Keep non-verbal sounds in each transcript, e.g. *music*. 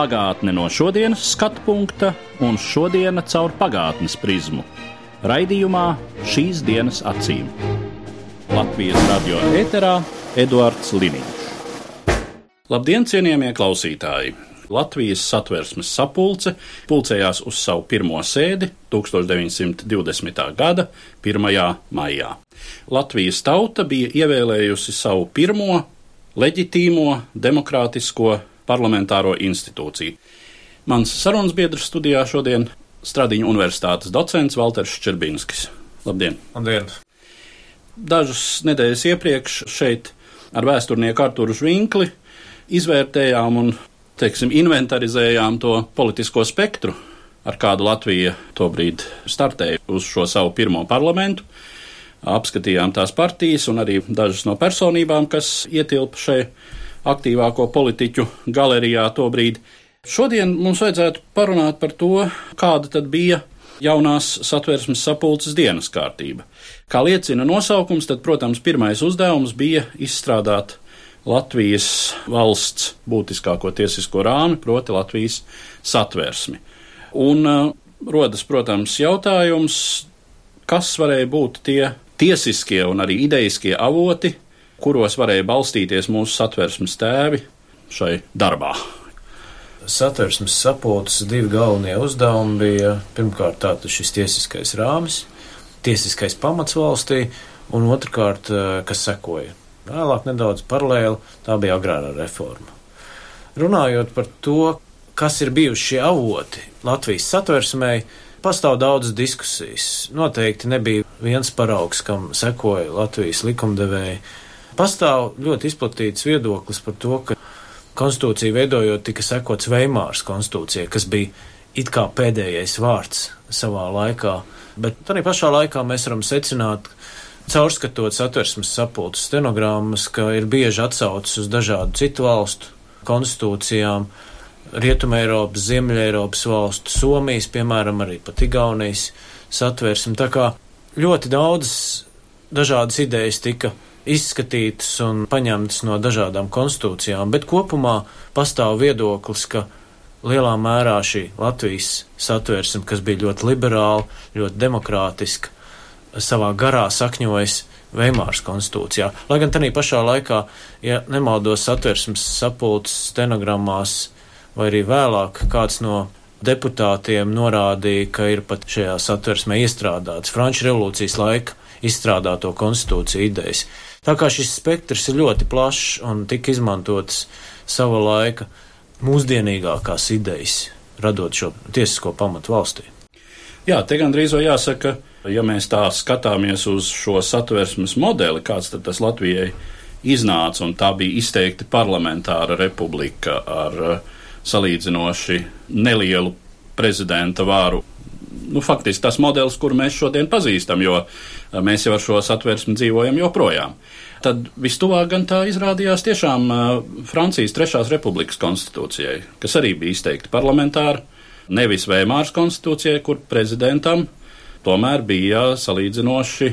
Pagātne no šodienas skatu punkta un šodienas caur pagātnes prizmu. Raidījumā šīs dienas acīm. Latvijas radio eterā Eduards Liniņš. Labdien, cienījamie klausītāji! Latvijas satversmes sapulce pulcējās uz savu pirmo sēdi 1920. gada 1. maijā. Latvijas tauta bija ievēlējusi savu pirmo leģitīmo demokrātisko parlamentāro institūciju. Mans sarunas biedrs studijā šodien Stradiņu universitātes docents Valters Čerbinskis. Labdien! Labdien! Dažas nedēļas iepriekš šeit ar vēsturnieku Arturu Zvinkli izvērtējām un, teiksim, inventarizējām to politisko spektru, ar kādu Latvija tobrīd startēja uz šo savu pirmo parlamentu. Apskatījām tās partijas un arī dažas no personībām, kas ietilpa šai aktīvāko politiķu galerijā tobrīd. Šodien mums vajadzētu parunāt par to, kāda tad bija jaunās satversmes sapulces dienas kārtība. Kā liecina nosaukums, tad, protams, pirmais uzdevums bija izstrādāt Latvijas valsts būtiskāko tiesisko rāmi, proti Latvijas satversmi. Un uh, rodas, protams, jautājums, kas varēja būt tie tiesiskie un arī idejiskie avoti, kuros varēja balstīties mūsu satversmes tēvi šai darbā. Satversmes sapulces divi galvenie uzdevumi bija pirmkārt tātad šis tiesiskais rāmis, tiesiskais pamats valstī, un otrkārt, kas sekoja. Vēlāk nedaudz paralēli, tā bija agrārā reforma. Runājot par to, kas ir bijuši šie avoti Latvijas satversmei, pastāv daudzas diskusijas. Noteikti nebija viens paraugs, kam sekoja Latvijas likumdevēji. Pastāv ļoti izplatīts viedoklis par to, ka konstitūciju veidojot tika sekots Veimāras konstitūcija, kas bija it kā pēdējais vārds savā laikā, bet arī pašā laikā mēs varam secināt, caurskatot satversmes sapulces stenogrammas, ka ir bieži atsaucas uz dažādu citu valstu konstitūcijām, Rietuma Eiropas, Ziemeļa Eiropas valstu, Somijas, piemēram, arī pat Igaunijas satversmi. Tā kā ļoti daudzas dažādas idejas tika izskatītas un paņemtas no dažādām konstitūcijām, bet kopumā pastāv viedoklis, ka lielā mērā šī Latvijas satversme, kas bija ļoti liberāla, ļoti demokrātiska, savā garā sakņojas Veimāras konstitūcijā. Lai gan tādā pašā laikā, ja nemaldos satversmes sapulces stenogrammās vai arī vēlāk kāds no deputātiem norādīja, ka ir pat šajā satversmē iestrādāts Franču revolūcijas laika izstrādāto konstitūciju idejas. Tā kā šis spektrs ir ļoti plašs un tika izmantots sava laika mūsdienīgākās idejas, radot šo tiesisko pamatu valstī. Jā, te gandrīz vai jāsaka, ja mēs tā skatāmies uz šo satversmes modeli, kāds tad tas Latvijai iznāca, un tā bija izteikti parlamentāra republika ar salīdzinoši nelielu prezidenta vāru. Nu, faktiski tas modelis, kuru mēs šodien pazīstam, jo uh, mēs jau ar šo satversmi dzīvojam joprojām. Tad vistuvāk gan tā izrādījās tiešām uh, Francijas Trešās republikas konstitūcijai, kas arī bija izteikti parlamentāri, nevis Vēmāras konstitūcijai, kur prezidentam tomēr bija salīdzinoši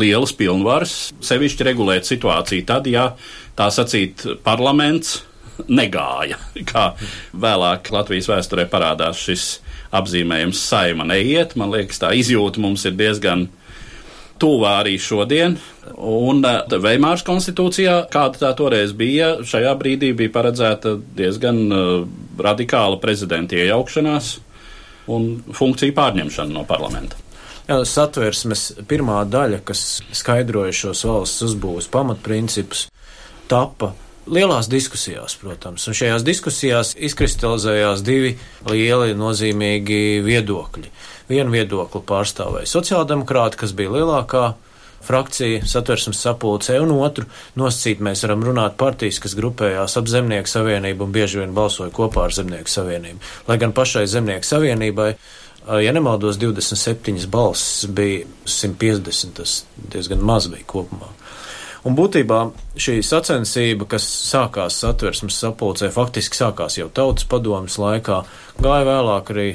lielas pilnvaras sevišķi regulēt situāciju tad, ja tā sacīt parlaments negāja, *laughs* kā vēlāk Latvijas vēsturē parādās šis apzīmējums saima neiet. Man liekas, tā izjūta mums ir diezgan tuvā arī šodien. Un uh, Veimāras konstitūcijā, kāda tā toreiz bija, šajā brīdī bija paredzēta diezgan uh, radikāla prezidenta iejaukšanās un funkciju pārņemšana no parlamenta. Jā, satversmes pirmā daļa, kas skaidroja šos valsts uzbūves pamatprincipus, tapa lielās diskusijās, protams, un šajās diskusijās izkristalizējās divi lieli nozīmīgi viedokļi. Vienu viedokli pārstāvēja sociāldemokrāti, kas bija lielākā frakcija satversmes sapulcē, un otru nosacīt mēs varam runāt partijas, kas grupējās ap Zemnieku savienību un bieži vien balsoja kopā ar Zemnieku savienību. Lai gan pašai Zemnieku savienībai Ja nemaldos, 27 balsis bija 150, tas diezgan maz bija kopumā. Un būtībā šī sacensība, kas sākās satversmes sapulcē, faktiski sākās jau tautas padomas laikā, gāja vēlāk arī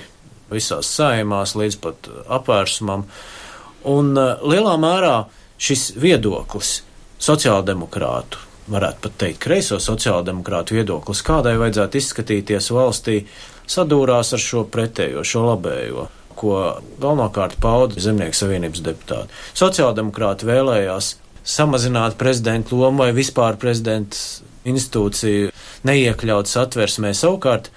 visās saimās līdz pat apvērsumam. Un uh, lielā mērā šis viedoklis sociāldemokrātu, varētu pat teikt, kreiso sociāldemokrātu viedoklis, kādai vajadzētu izskatīties valstī, sadūrās ar šo pretējo, šo labējo ko galvenokārt pauda Zemnieku savienības deputāti. Sociāldemokrāti vēlējās samazināt prezidentu lomu vai vispār prezidenta institūciju neiekļaut satversmē. Savukārt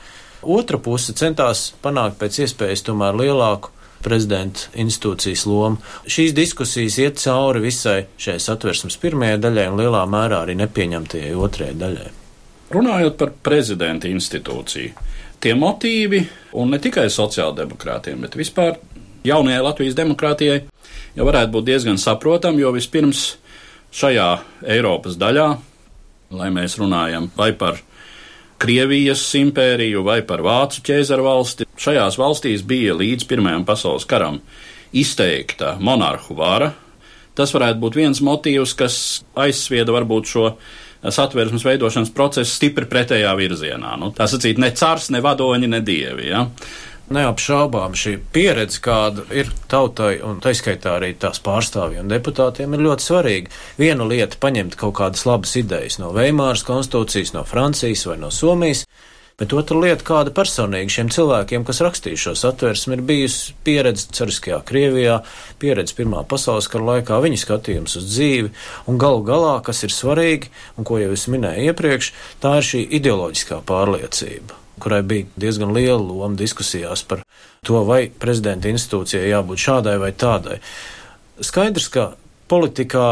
otra puse centās panākt pēc iespējas tomēr lielāku prezidenta institūcijas lomu. Šīs diskusijas iet cauri visai šai satversmes pirmajai daļai un lielā mērā arī nepieņemtajai otrajai daļai. Runājot par prezidenta institūciju, tie motīvi, un ne tikai sociāldemokrātiem, bet vispār jaunajai Latvijas demokrātijai, jau varētu būt diezgan saprotami, jo vispirms šajā Eiropas daļā, lai mēs runājam vai par Krievijas impēriju vai par Vācu ķēzaru valsti, šajās valstīs bija līdz Pirmajam pasaules karam izteikta monarhu vara. Tas varētu būt viens motīvs, kas aizsvieda varbūt šo satversmes veidošanas procesu stipri pretējā virzienā. Nu, tā sacīt, ne cars, ne vadoņi, ne dievi. Ja? Neapšaubām šī pieredze, kāda ir tautai un taiskaitā arī tās pārstāvjiem un deputātiem, ir ļoti svarīga. Viena lieta paņemt kaut kādas labas idejas no Veimāras konstitūcijas, no Francijas vai no Somijas, bet otra lieta, kāda personīgi šiem cilvēkiem, kas rakstīja šo satversmi, ir bijusi pieredze cariskajā Krievijā, pieredze Pirmā pasaules kara laikā, viņa skatījums uz dzīvi, un galu galā, kas ir svarīgi, un ko jau es minēju iepriekš, tā ir šī ideoloģiskā pārliecība kurai bija diezgan liela loma diskusijās par to, vai prezidenta institūcijai jābūt šādai vai tādai. Skaidrs, ka politikā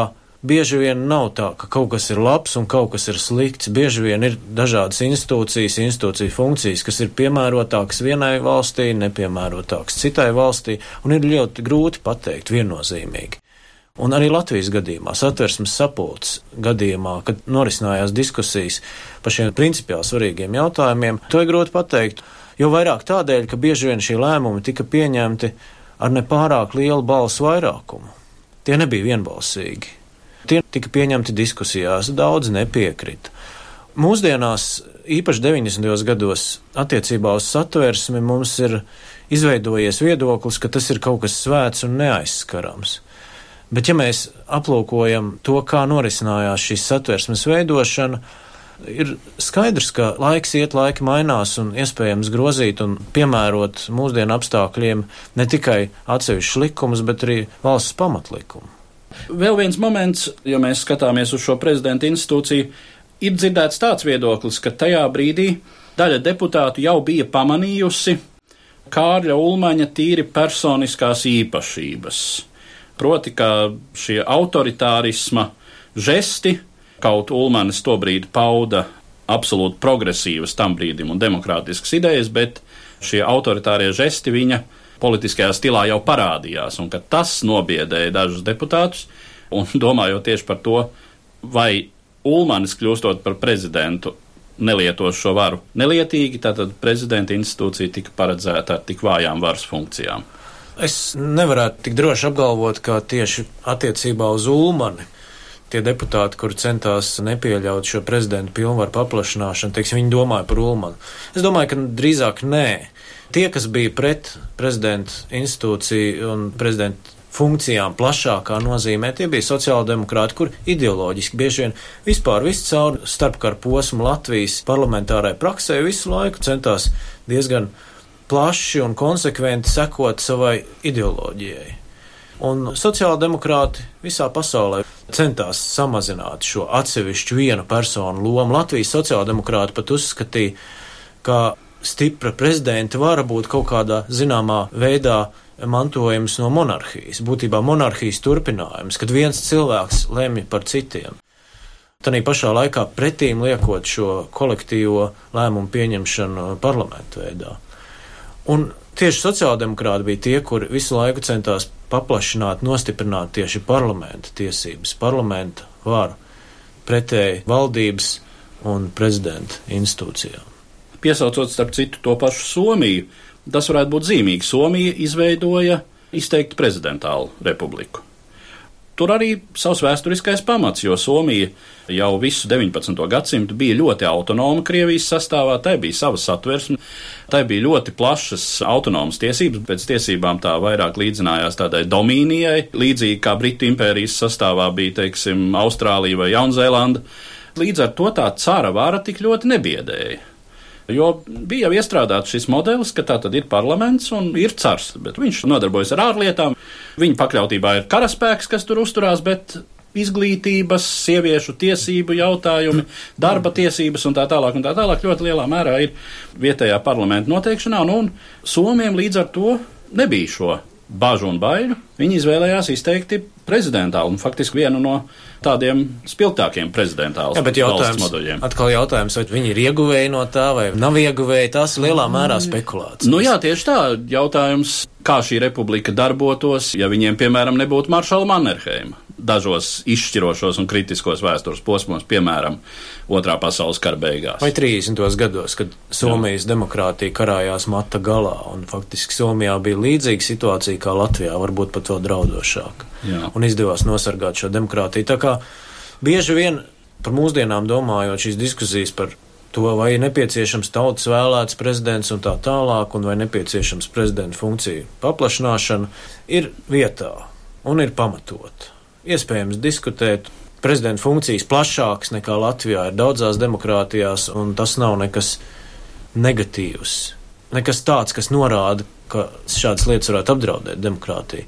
bieži vien nav tā, ka kaut kas ir labs un kaut kas ir slikts. Bieži vien ir dažādas institūcijas, institūciju funkcijas, kas ir piemērotākas vienai valstī, nepiemērotākas citai valstī, un ir ļoti grūti pateikt viennozīmīgi. Un arī Latvijas gadījumā, satversmes sapulces gadījumā, kad norisinājās diskusijas par šiem principiāli svarīgiem jautājumiem, to ir grūti pateikt. Jo vairāk tādēļ, ka bieži vien šie lēmumi tika pieņemti ar nepārāk lielu balsu vairākumu. Tie nebija vienbalsīgi. Tie tika pieņemti diskusijās, daudz nepiekrita. Mūsdienās, īpaši 90. gados, attiecībā uz satversmi mums ir izveidojies viedoklis, ka tas ir kaut kas svēts un neaizskarams. Bet, ja mēs aplūkojam to, kā norisinājās šīs satversmes veidošana, ir skaidrs, ka laiks iet, laika mainās un iespējams grozīt un piemērot mūsdienu apstākļiem ne tikai atsevišķus likumus, bet arī valsts pamatlikumu. Vēl viens moments, ja mēs skatāmies uz šo prezidenta institūciju, ir dzirdēts tāds viedoklis, ka tajā brīdī daļa deputātu jau bija pamanījusi Kārļa Ulmaņa tīri personiskās īpašības Proti, ka šie autoritārisma žesti, kaut Ulmanis tobrīd pauda absolūti progresīvas tam brīdim un demokrātiskas idejas, bet šie autoritārie žesti viņa politiskajā stilā jau parādījās, un tas nobiedēja dažus deputātus, un *laughs* domājot tieši par to, vai Ulmanis kļūstot par prezidentu nelietos šo varu nelietīgi, tātad prezidenta institūcija tika paredzēta ar tik vājām varas funkcijām. Es nevarētu tik droši apgalvot, ka tieši attiecībā uz Ulmani tie deputāti, kuri centās nepieļaut šo prezidentu pilnvaru paplašināšanu, teiksim, viņi domāja par Ulmanu. Es domāju, ka drīzāk nē. Tie, kas bija pret prezidenta institūciju un prezidenta funkcijām plašākā nozīmē, tie bija sociāldemokrāti, kur ideoloģiski bieži vien vispār visu caur starpkaru posmu Latvijas parlamentārai praksē visu laiku centās diezgan plaši un konsekventi sekot savai ideoloģijai. Un sociāldemokrāti visā pasaulē centās samazināt šo atsevišķu vienu personu lomu. Latvijas sociāldemokrāti pat uzskatīja, ka stipra prezidenta vara būt kaut kādā zināmā veidā mantojums no monarhijas, būtībā monarhijas turpinājums, kad viens cilvēks lemj par citiem. Tanī pašā laikā pretīm liekot šo kolektīvo lēmumu pieņemšanu parlamentu veidā. Un tieši sociāldemokrāti bija tie, kuri visu laiku centās paplašināt, nostiprināt tieši parlamenta tiesības, parlamenta varu pretēji valdības un prezidenta institūcijām. Piesaucot starp citu to pašu Somiju, tas varētu būt zīmīgi. Somija izveidoja izteikti prezidentālu republiku. Tur arī savs vēsturiskais pamats, jo Somija jau visu 19. gadsimtu bija ļoti autonoma Krievijas sastāvā, tai bija sava satversme, tai bija ļoti plašas autonomas tiesības, pēc tiesībām tā vairāk līdzinājās tādai domīnijai, līdzīgi kā Britu impērijas sastāvā bija, teiksim, Austrālija vai Jaunzēlanda. Līdz ar to tā cara vara tik ļoti nebiedēja. Jo bija jau iestrādāts šis modelis, ka tā tad ir parlaments un ir cars, bet viņš nodarbojas ar ārlietām. Viņa pakļautībā ir karaspēks, kas tur uzturās, bet izglītības, sieviešu tiesību jautājumi, darba tiesības un tā tālāk, un tā tālāk ļoti lielā mērā ir vietējā parlamenta noteikšanā, un, un Somiem līdz ar to nebija šo bažu un baiļu. Viņi izvēlējās izteikti prezidentālu un faktiski vienu no tādiem spilgtākiem prezidentāliem modeļiem. Atkal jautājums, vai viņi ir ieguvēji no tā, vai nav ieguvēji, tas ir lielā mērā spekulācijas. Nu jā, tieši tā. Jautājums, kā šī republika darbotos, ja viņiem, piemēram, nebūtu Maršala Mannerheima dažos izšķirošos un kritiskos vēstures posmos, piemēram, Otrā pasaules kara beigās. Vai 30. gados, kad Somijas Jā. demokrātija karājās mata galā, un faktiski Somijā bija līdzīga situācija kā Latvijā, varbūt pat vēl draudošāka, Jā. un izdevās nosargāt šo demokrātiju. Tā kā bieži vien par mūsdienām domājot šīs diskusijas par to, vai ir nepieciešams tautas vēlēts prezidents un tā tālāk, un vai nepieciešams prezidenta funkciju paplašināšana, ir vietā un ir pamatota iespējams diskutēt. Prezidenta funkcijas plašākas nekā Latvijā ir daudzās demokrātijās, un tas nav nekas negatīvs. Nekas tāds, kas norāda, ka šādas lietas varētu apdraudēt demokrātiju.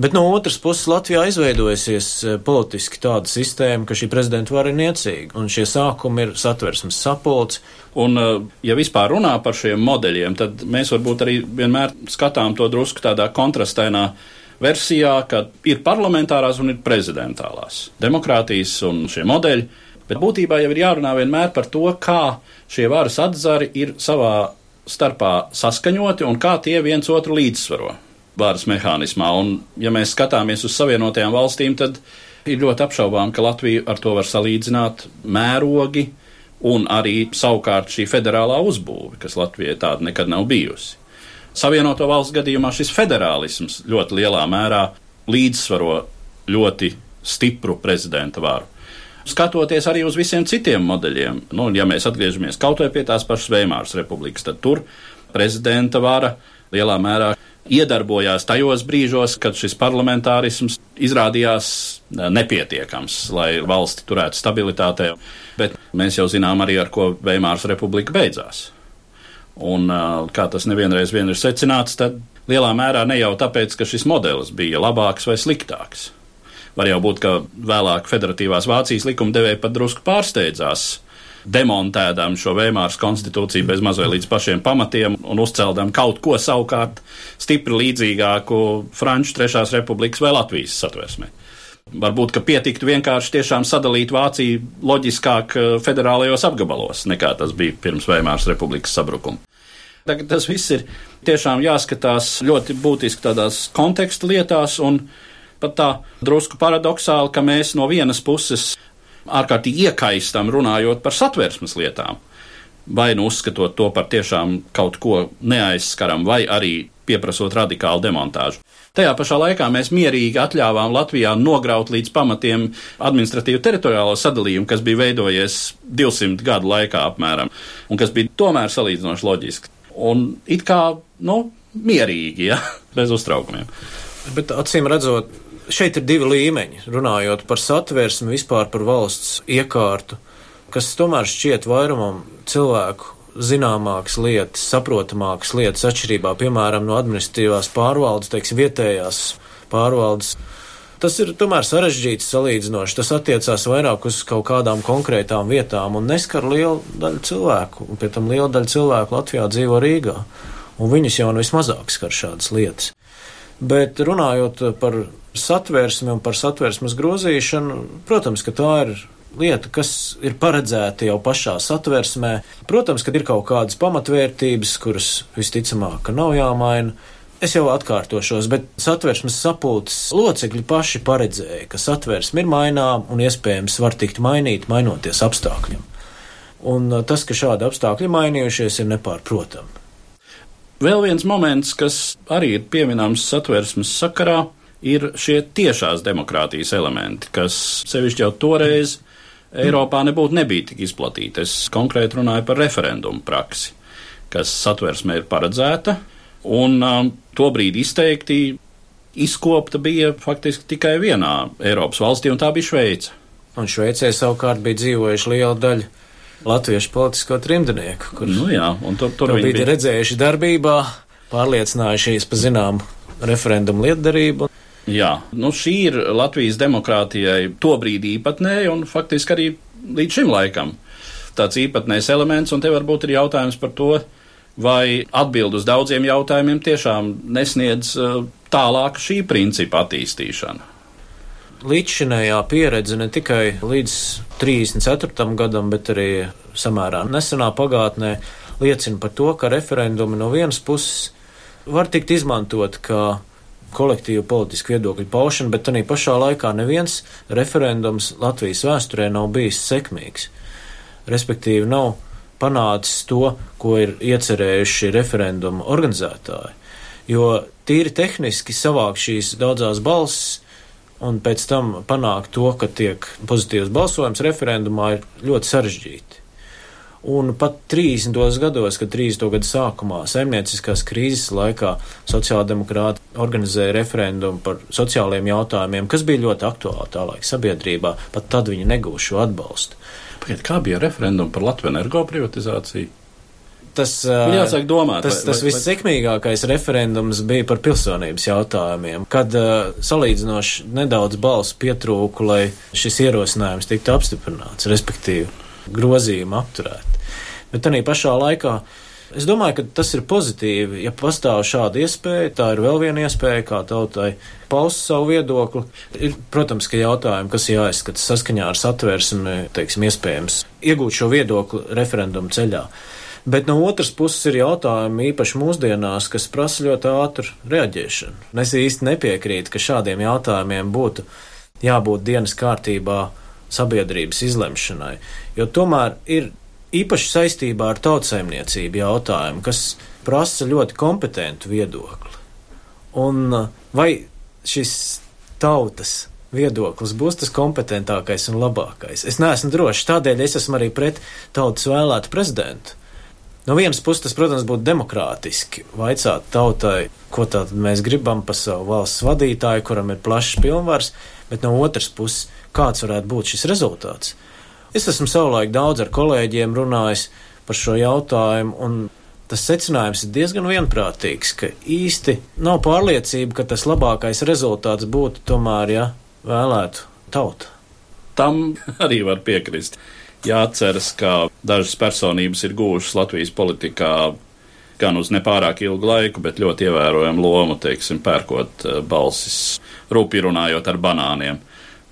Bet no otras puses, Latvijā izveidojusies eh, politiski tāda sistēma, ka šī prezidenta vara ir niecīga, un šie sākumi ir satversmes sapulcs. Un, eh, ja vispār runā par šiem modeļiem, tad mēs varbūt arī vienmēr skatām to drusku tādā kontrastainā versijā, ka ir parlamentārās un ir prezidentālās demokrātijas un šie modeļi. Bet būtībā jau ir jārunā vienmēr par to, kā šie varas atzari ir savā starpā saskaņoti un kā tie viens otru līdzsvaro varas mehānismā. Un, ja mēs skatāmies uz savienotajām valstīm, tad ir ļoti apšaubām, ka Latviju ar to var salīdzināt mērogi un arī savukārt šī federālā uzbūve, kas Latvijai tāda nekad nav bijusi. Savienoto valstu gadījumā šis federālisms ļoti lielā mērā līdzsvaro ļoti stipru prezidenta varu. Skatoties arī uz visiem citiem modeļiem, nu, ja mēs atgriežamies kaut vai pie tās pašas Veimāras republikas, tad tur prezidenta vara lielā mērā iedarbojās tajos brīžos, kad šis parlamentārisms izrādījās nepietiekams, lai valsti turētu stabilitātē. Bet mēs jau zinām arī, ar ko Veimāras republika beidzās. Un, kā tas nevienreiz vien ir secināts, tad lielā mērā ne jau tāpēc, ka šis modelis bija labāks vai sliktāks. Var jau būt, ka vēlāk Federatīvās Vācijas likumdevēji pat drusku pārsteidzās, demontēdām šo Vēmāras konstitūciju bez mazliet līdz pašiem pamatiem un uzceldām kaut ko savukārt stipri līdzīgāku Franču Trešās republikas vai Latvijas satversmē. Varbūt, ka pietiktu vienkārši tiešām sadalīt Vāciju loģiskāk federālajos apgabalos, nekā tas bija pirms Vēmāras republikas sabrukuma. Tagad tas viss ir tiešām jāskatās ļoti būtiski tādās konteksta lietās, un pat tā drusku paradoxāli, ka mēs no vienas puses ārkārtīgi iekaistam runājot par satversmes lietām, vai nu uzskatot to par tiešām kaut ko neaizskaram, vai arī pieprasot radikālu demontāžu. Tajā pašā laikā mēs mierīgi atļāvām Latvijā nograut līdz pamatiem administratīvu teritoriālo sadalījumu, kas bija veidojies 200 gadu laikā apmēram, un kas bija tomēr salīdzinoši loģisks un it kā, nu, mierīgi, ja, *laughs* bez uztraukumiem. Bet acīm redzot, šeit ir divi līmeņi, runājot par satversmi, vispār par valsts iekārtu, kas tomēr šķiet vairumam cilvēku zināmākas lietas, saprotamākas lietas atšķirībā, piemēram, no administratīvās pārvaldes, teiksim, vietējās pārvaldes Tas ir tomēr sarežģīts salīdzinoši. Tas attiecās vairāk uz kaut kādām konkrētām vietām un neskar lielu daļu cilvēku. Un pie tam liela daļa cilvēku Latvijā dzīvo Rīgā. Un viņus jau vismazāk skar šādas lietas. Bet runājot par satversmi un par satversmes grozīšanu, protams, ka tā ir lieta, kas ir paredzēta jau pašā satversmē. Protams, ka ir kaut kādas pamatvērtības, kuras visticamāk nav jāmaina. Es jau atkārtošos, bet satversmes sapulces locekļi paši paredzēja, ka satversme ir mainām un iespējams var tikt mainīt, mainoties apstākļiem. Un uh, tas, ka šādi apstākļi mainījušies, ir nepārprotami. Vēl viens moments, kas arī ir pieminams satversmes sakarā, ir šie tiešās demokrātijas elementi, kas sevišķi jau toreiz Eiropā nebūtu nebija tik izplatīti. Es konkrēti runāju par referendumu praksi, kas satversmē ir paredzēta, un um, tobrīd izteikti izkopta bija faktiski tikai vienā Eiropas valstī, un tā bija Šveica. Un Šveicē savukārt bija dzīvojuši liela daļa latviešu politisko trimdnieku, kurš Nu jā, tur, tur bija bija. redzējuši darbībā, pārliecinājušies par zināmu referendumu lietderību. Jā, nu šī ir Latvijas demokrātijai tobrīd īpatnēja un faktiski arī līdz šim laikam tāds īpatnējs elements, un te varbūt ir jautājums par to, vai atbild uz daudziem jautājumiem tiešām nesniedz uh, tālāk šī principa attīstīšana. Līdzšinējā pieredze ne tikai līdz 34. gadam, bet arī samērā nesenā pagātnē liecina par to, ka referendumi no vienas puses var tikt izmantot kā kolektīvu politisku viedokļu paušana, bet arī pašā laikā neviens referendums Latvijas vēsturē nav bijis sekmīgs. Respektīvi, nav panācis to, ko ir iecerējuši referendumu organizētāji. Jo tīri tehniski savākt šīs daudzās balsis un pēc tam panākt to, ka tiek pozitīvs balsojums referendumā, ir ļoti sarežģīti. Un pat 30. gados, kad 30. gada sākumā saimnieciskās krīzes laikā sociāldemokrāti organizēja referendumu par sociālajiem jautājumiem, kas bija ļoti aktuāli tā laika sabiedrībā, pat tad viņi negūs šo atbalstu. Pagaidiet, kā bija referendums par Latviju energo privatizāciju? Tas, Ir jāsāk domāt, tas, vai- tas vissekmīgākais referendums bija par pilsonības jautājumiem, kad uh, salīdzinoši nedaudz balsu pietrūku, lai šis ierosinājums tiktu apstiprināts, respektīvi grozījumu apturēt. Bet arī pašā laikā es domāju, ka tas ir pozitīvi, ja pastāv šāda iespēja, tā ir vēl viena iespēja, kā tautai paust savu viedokli. Ir, protams, ka jautājumi, kas jāizskata saskaņā ar satversmi, teiksim, iespējams iegūt šo viedokli referendumu ceļā. Bet no otras puses ir jautājumi īpaši mūsdienās, kas prasa ļoti ātru reaģēšanu. Es īsti nepiekrītu, ka šādiem jautājumiem būtu jābūt dienas kārtībā sabiedrības izlemšanai, jo tomēr ir īpaši saistībā ar tautsaimniecību jautājumi, kas prasa ļoti kompetentu viedokli. Un uh, vai šis tautas viedoklis būs tas kompetentākais un labākais? Es neesmu drošs, tādēļ es esmu arī pret tautas vēlētu prezidentu. No vienas puses, tas, protams, būtu demokrātiski vaicāt tautai, ko tātad mēs gribam par savu valsts vadītāju, kuram ir plašs pilnvars, bet no otras puses, kāds varētu būt šis rezultāts. Es esmu savulaik daudz ar kolēģiem runājis par šo jautājumu, un tas secinājums ir diezgan vienprātīgs, ka īsti nav pārliecība, ka tas labākais rezultāts būtu tomēr, ja vēlētu tauta. Tam *laughs* arī var piekrist. Jāatceras, ka dažas personības ir guvušas Latvijas politikā gan uz nepārāk ilgu laiku, bet ļoti ievērojamu lomu, teiksim, pērkot eh, balsis, rūpīgi runājot ar banāniem.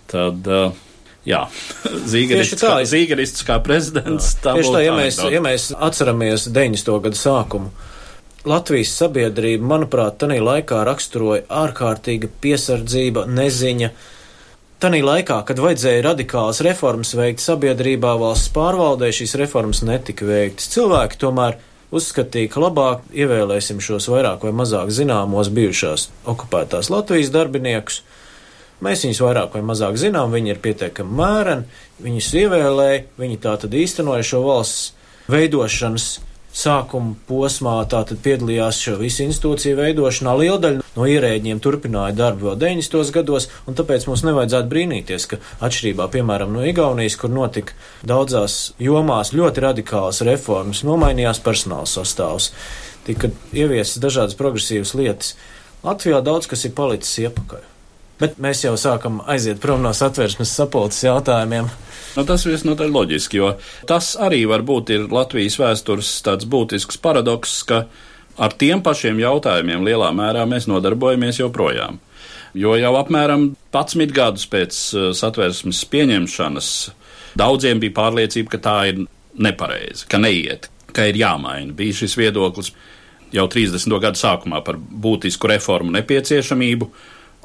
Tad, eh, jā, *laughs* Zīgerists, kā, Zīgerists kā prezidents. tā Tieši tā, ja mēs, ja mēs atceramies 90. gadu sākumu, Latvijas sabiedrība, manuprāt, tajā laikā raksturoja ārkārtīga piesardzība, neziņa. Tanī laikā, kad vajadzēja radikālas reformas veikt sabiedrībā, valsts pārvaldē, šīs reformas netika veiktas. Cilvēki tomēr uzskatīja, ka labāk ievēlēsim šos vairāk vai mazāk zināmos bijušās okupētās Latvijas darbiniekus. Mēs viņus vairāk vai mazāk zinām, viņi ir pietiekami mēreni, viņus ievēlēja, viņi tā tad īstenoja šo valsts veidošanas sākuma posmā, tātad piedalījās šo visu institūciju veidošanā. Liela daļa no ierēģiem turpināja darbu vēl 90. gados, un tāpēc mums nevajadzētu brīnīties, ka atšķirībā, piemēram, no Igaunijas, kur notika daudzās jomās ļoti radikālas reformas, nomainījās personāla sastāvs, tika ieviesas dažādas progresīvas lietas. Latvijā daudz kas ir palicis iepakaļ. Bet mēs jau sākam aiziet prom no satversmes sapulces jautājumiem. Nu, tas visnotaļ loģiski, jo tas arī varbūt ir Latvijas vēstures tāds būtisks paradoks, ka ar tiem pašiem jautājumiem lielā mērā mēs nodarbojamies joprojām. Jo jau apmēram 11 gadus pēc uh, satversmes pieņemšanas daudziem bija pārliecība, ka tā ir nepareizi, ka neiet, ka ir jāmaina. Bija šis viedoklis jau 30. gadu sākumā par būtisku reformu nepieciešamību,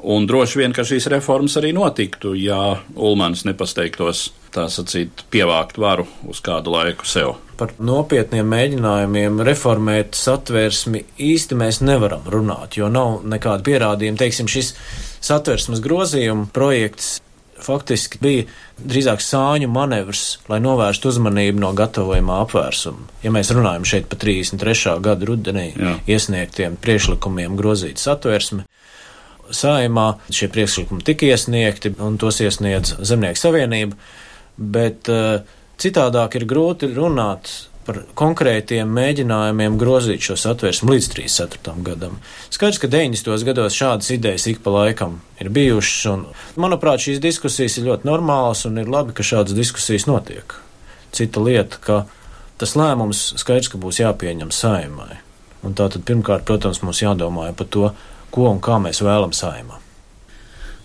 Un droši vien, ka šīs reformas arī notiktu, ja Ulmans nepasteigtos, tā sacīt, pievākt varu uz kādu laiku sev. Par nopietniem mēģinājumiem reformēt satversmi īsti mēs nevaram runāt, jo nav nekāda pierādījuma. Teiksim, šis satversmes grozījuma projekts faktiski bija drīzāk sāņu manevrs, lai novērstu uzmanību no gatavojumā apvērsuma. Ja mēs runājam šeit par 33. gada rudenī Jā. iesniegtiem priekšlikumiem grozīt satversmi, saimā šie priekšlikumi tika iesniegti un tos iesniedz Zemnieku savienība, bet uh, citādāk ir grūti runāt par konkrētiem mēģinājumiem grozīt šo satversmi līdz 34. gadam. Skaidrs, ka 90. gados šādas idejas ik pa laikam ir bijušas, un, manuprāt, šīs diskusijas ir ļoti normālas, un ir labi, ka šādas diskusijas notiek. Cita lieta, ka tas lēmums skaidrs, ka būs jāpieņem saimai. Un tātad pirmkārt, protams, mums jādomā par to, ko un kā mēs vēlam saimā.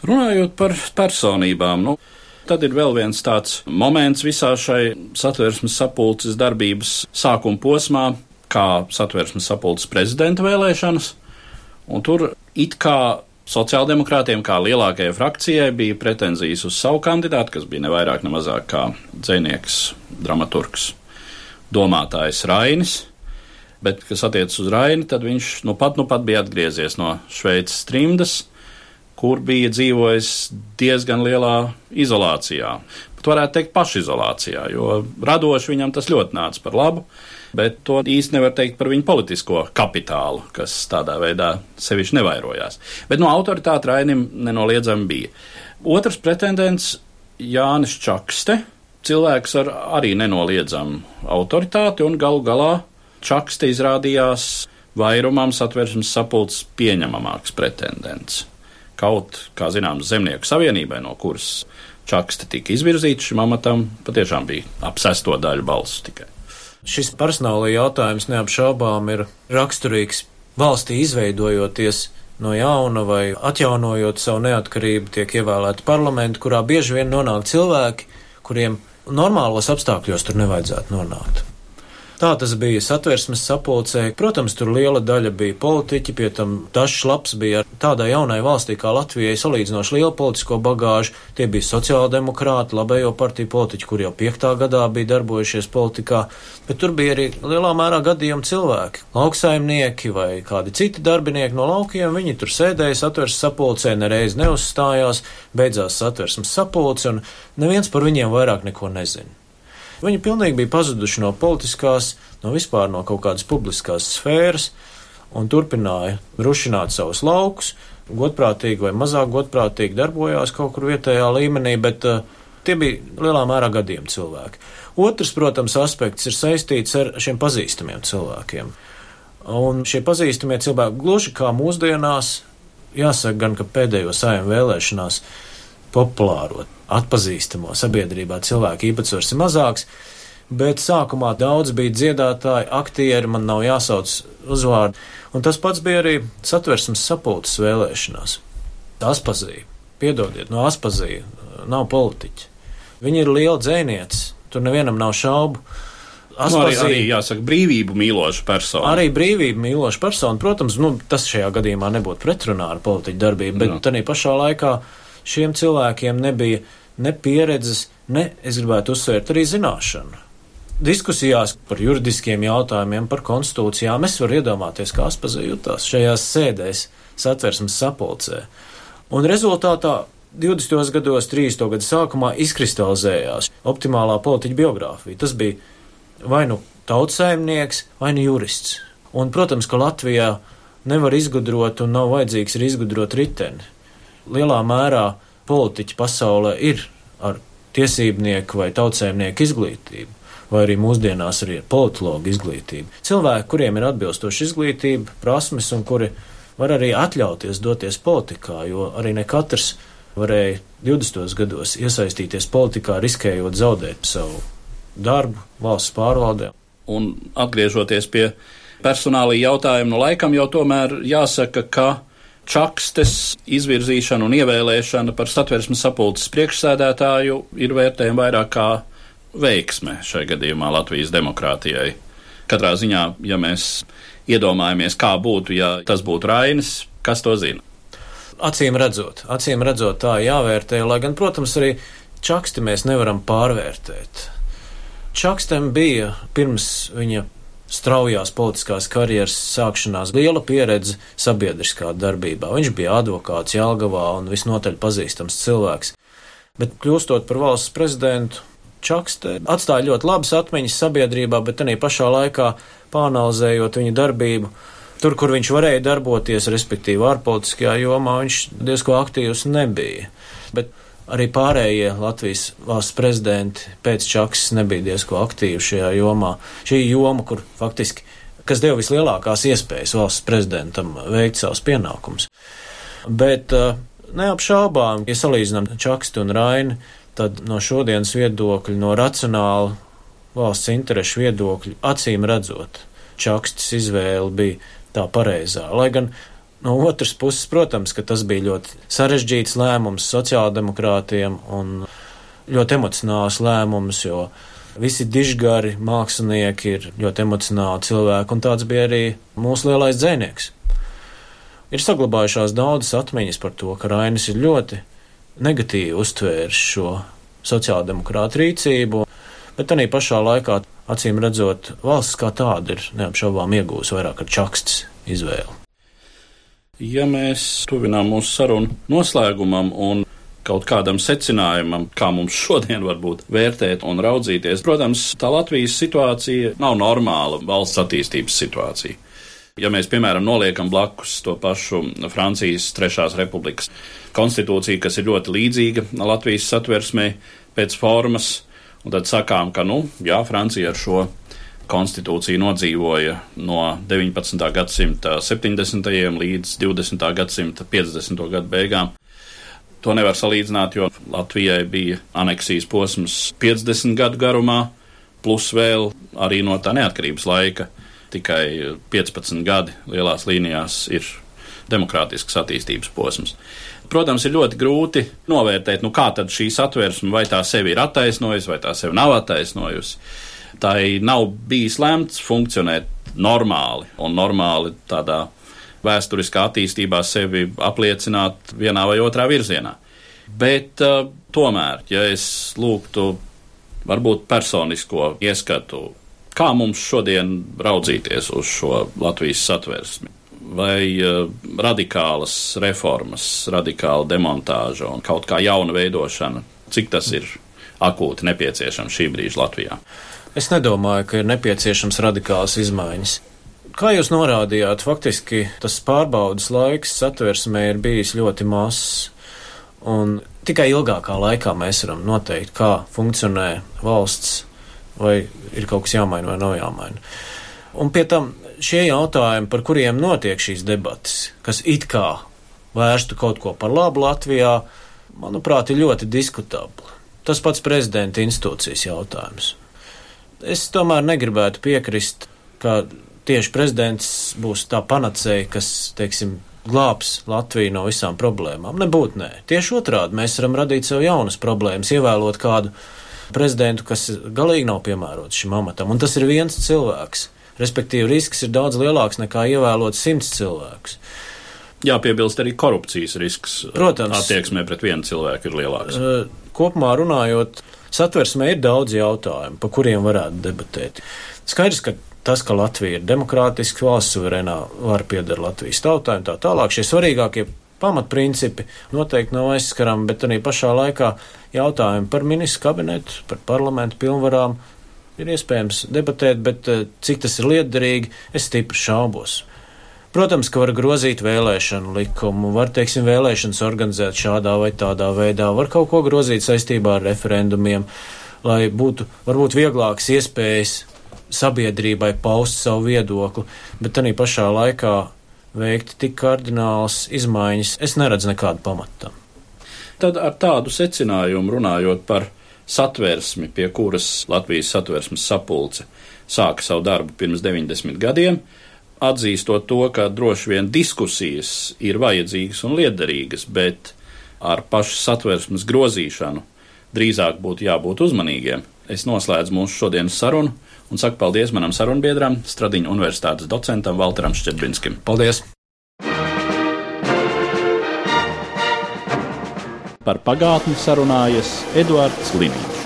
Runājot par personībām, nu, Tad ir vēl viens tāds moments visā šai satversmes sapulces darbības sākuma posmā, kā satversmes sapulces prezidenta vēlēšanas. Un tur it kā sociāldemokrātiem, kā lielākajai frakcijai, bija pretenzijas uz savu kandidātu, kas bija ne vairāk, ne mazāk kā dzinieks, dramaturgs, domātājs Rainis. Bet, kas attiecas uz Raini, tad viņš nu pat, nu pat bija atgriezies no Šveices trimdas kur bija dzīvojis diezgan lielā izolācijā. Pat varētu teikt, pašizolācijā, jo radoši viņam tas ļoti nāca par labu, bet to īsti nevar teikt par viņa politisko kapitālu, kas tādā veidā sevišķi nevairojās. Bet no autoritāte Rainim nenoliedzami bija. Otrs pretendents Jānis Čakste, cilvēks ar arī nenoliedzamu autoritāti, un galu galā Čakste izrādījās vairumam satversmes sapulces pieņemamāks pretendents. Kaut, kā zināms, Zemnieku savienībai, no kuras čakste tika izvirzīts šim amatam, patiešām bija ap sesto daļu balsu tikai. Šis personāla jautājums neapšaubām ir raksturīgs valstī izveidojoties no jauna vai atjaunojot savu neatkarību, tiek ievēlēti parlamenti, kurā bieži vien nonāk cilvēki, kuriem normālos apstākļos tur nevajadzētu nonākt. Tā tas bija satversmes sapulcē. Protams, tur liela daļa bija politiķi, pie tam dažs labs bija tādai jaunai valstī kā Latvijai salīdzinoši lielu politisko bagāžu. Tie bija sociāldemokrāti, labējo partiju politiķi, kur jau piektā gadā bija darbojušies politikā, bet tur bija arī lielā mērā gadījumi cilvēki, lauksaimnieki vai kādi citi darbinieki no laukiem. Viņi tur sēdēja satversmes sapulcē, nereiz neuzstājās, beidzās satversmes sapulce, un neviens par viņiem vairāk neko nezina. Viņi pilnīgi bija pazuduši no politiskās, no vispār no kaut kādas publiskās sfēras un turpināja rušināt savus laukus. Godprātīgi vai mazāk godprātīgi darbojās kaut kur vietējā līmenī, bet uh, tie bija lielā mērā gadījumi cilvēki. Otrs, protams, aspekts ir saistīts ar šiem pazīstamiem cilvēkiem. Un šie pazīstamie cilvēki, gluži kā mūsdienās, jāsaka gan, ka pēdējo saimnu vēlēšanās populāro, atpazīstamo sabiedrībā cilvēku īpatsvars ir mazāks, bet sākumā daudz bija dziedātāji, aktieri, man nav jāsauc uzvārdi, un tas pats bija arī satversmes sapulces vēlēšanās. Aspazīja, piedodiet, no Aspazīja nav politiķi. Viņi ir liela dzēnieci, tur nevienam nav šaubu. Aspazīja, nu, arī, arī jāsaka, brīvību mīloša persona. Arī brīvību mīloša persona, protams, nu, tas šajā gadījumā nebūtu pretrunā ar politiķu darbību, bet tādā pašā laikā šiem cilvēkiem nebija ne pieredzes, ne, es gribētu uzsvērt, arī zināšanu. Diskusijās par juridiskiem jautājumiem, par konstitūcijām es varu iedomāties, kā Aspaze jutās šajās sēdēs, satversmes sapulcē. Un rezultātā 20. gados, 30. gadu sākumā izkristalizējās optimālā politiķa biogrāfija. Tas bija vai nu tautsājumnieks, vai nu jurists. Un, protams, ka Latvijā nevar izgudrot un nav vajadzīgs arī izgudrot riteni lielā mērā politiķi pasaulē ir ar tiesībnieku vai tautsēmnieku izglītību, vai arī mūsdienās arī ar politologu izglītību. Cilvēki, kuriem ir atbilstoša izglītība, prasmes un kuri var arī atļauties doties politikā, jo arī ne katrs varēja 20. gados iesaistīties politikā, riskējot zaudēt savu darbu valsts pārvaldē. Un atgriežoties pie personāla jautājuma, no laikam jau tomēr jāsaka, ka Čakstes izvirzīšana un ievēlēšana par satversmes sapulces priekšsēdētāju ir vērtējama vairāk kā veiksme šai gadījumā Latvijas demokrātijai. Katrā ziņā, ja mēs iedomājamies, kā būtu, ja tas būtu Rainis, kas to zina? acīm redzot, acīm redzot tā jāvērtē, lai gan, protams, arī čaksti mēs nevaram pārvērtēt. Čakstam bija pirms viņa straujās politiskās karjeras sākšanās liela pieredze sabiedriskā darbībā. Viņš bija advokāts Jālgavā un visnotaļ pazīstams cilvēks. Bet kļūstot par valsts prezidentu, Čakste atstāja ļoti labas atmiņas sabiedrībā, bet arī pašā laikā pāanalizējot viņa darbību, tur, kur viņš varēja darboties, respektīvi ārpolitiskajā jomā, viņš diezko aktīvs nebija. Bet arī pārējie Latvijas valsts prezidenti pēc Čaksas nebija diezko aktīvi šajā jomā. Šī joma, kur faktiski, kas deva vislielākās iespējas valsts prezidentam veikt savus pienākumus. Bet uh, neapšaubām, ja salīdzinām Čakstu un Raini, tad no šodienas viedokļa, no racionāla valsts interešu viedokļa, acīm redzot, Čakstas izvēle bija tā pareizā. Lai gan no otras puses, protams, ka tas bija ļoti sarežģīts lēmums sociāldemokrātiem un ļoti emocionāls lēmums, jo visi dižgari mākslinieki ir ļoti emocionāli cilvēki, un tāds bija arī mūsu lielais dzēnieks. Ir saglabājušās daudzas atmiņas par to, ka Rainis ir ļoti negatīvi uztvērs šo sociāldemokrātu rīcību, bet arī pašā laikā, acīm redzot, valsts kā tāda ir neapšaubām iegūs vairāk ar čakstas izvēli. Ja mēs tuvinām mūsu sarunu noslēgumam un kaut kādam secinājumam, kā mums šodien varbūt vērtēt un raudzīties, protams, tā Latvijas situācija nav normāla valsts attīstības situācija. Ja mēs, piemēram, noliekam blakus to pašu Francijas Trešās republikas konstitūciju, kas ir ļoti līdzīga Latvijas satversmē pēc formas, un tad sakām, ka, nu, jā, Francija ar šo konstitūciju nodzīvoja no 19. gadsimta 70. līdz 20. gadsimta 50. gadu beigām. To nevar salīdzināt, jo Latvijai bija aneksijas posms 50 gadu garumā, plus vēl arī no tā neatkarības laika tikai 15 gadi lielās līnijās ir demokrātisks attīstības posms. Protams, ir ļoti grūti novērtēt, nu kā tad šī satversme, vai tā sevi ir attaisnojusi, vai tā sevi nav attaisnojusi. Tā nav bijis lemts funkcionēt normāli un normāli tādā vēsturiskā attīstībā sevi apliecināt vienā vai otrā virzienā. Bet uh, tomēr, ja es lūgtu varbūt personisko ieskatu Kā mums šodien raudzīties uz šo Latvijas satversmi? Vai uh, radikālas reformas, radikāla demontāža un kaut kā jauna veidošana, cik tas ir akūti nepieciešams šī brīža Latvijā? Es nedomāju, ka ir nepieciešams radikālas izmaiņas. Kā jūs norādījāt, faktiski tas pārbaudas laiks satversmē ir bijis ļoti mazs, un tikai ilgākā laikā mēs varam noteikt, kā funkcionē valsts vai ir kaut kas jāmaina vai nav jāmaina. Un pie tam šie jautājumi, par kuriem notiek šīs debatas, kas it kā vērstu kaut ko par labu Latvijā, manuprāt, ir ļoti diskutabli. Tas pats prezidenta institūcijas jautājums. Es tomēr negribētu piekrist, ka tieši prezidents būs tā panacēja, kas, teiksim, glābs Latviju no visām problēmām. Nebūtu nē. Tieši otrādi mēs varam radīt sev jaunas problēmas, ievēlot kādu prezidentu, kas galīgi nav piemērots šim amatam. Un tas ir viens cilvēks. Respektīvi, risks ir daudz lielāks nekā ievēlot simts cilvēkus. Jāpiebilst arī korupcijas risks. Protams, attieksmē pret vienu cilvēku ir lielāks. Kopumā runājot, satversmē ir daudz jautājumu, par kuriem varētu debatēt. Skaidrs, ka tas, ka Latvija ir demokrātiska valsts, suverēnā vara pieder Latvijas tautai un tā tālāk, šie svarīgākie pamatprincipi noteikti nav aizskarami, bet arī pašā laikā jautājumi par ministru kabinetu, par parlamentu pilnvarām ir iespējams debatēt, bet eh, cik tas ir liederīgi, es stipri šaubos. Protams, ka var grozīt vēlēšanu likumu, var, teiksim, vēlēšanas organizēt šādā vai tādā veidā, var kaut ko grozīt saistībā ar referendumiem, lai būtu varbūt vieglākas iespējas sabiedrībai paust savu viedokli, bet arī pašā laikā veikt tik kardinālas izmaiņas, es neredzu nekādu pamatu tam. Tad ar tādu secinājumu runājot par satversmi, pie kuras Latvijas satversmes sapulce sāka savu darbu pirms 90 gadiem, atzīstot to, ka droši vien diskusijas ir vajadzīgas un liederīgas, bet ar pašu satversmes grozīšanu drīzāk būtu jābūt uzmanīgiem. Es noslēdzu mūsu šodienas sarunu un saku paldies manam sarunbiedram, Stradiņu universitātes docentam Valteram Šķerbinskim. Paldies! par pagātni sarunājas Eduards Liniņš.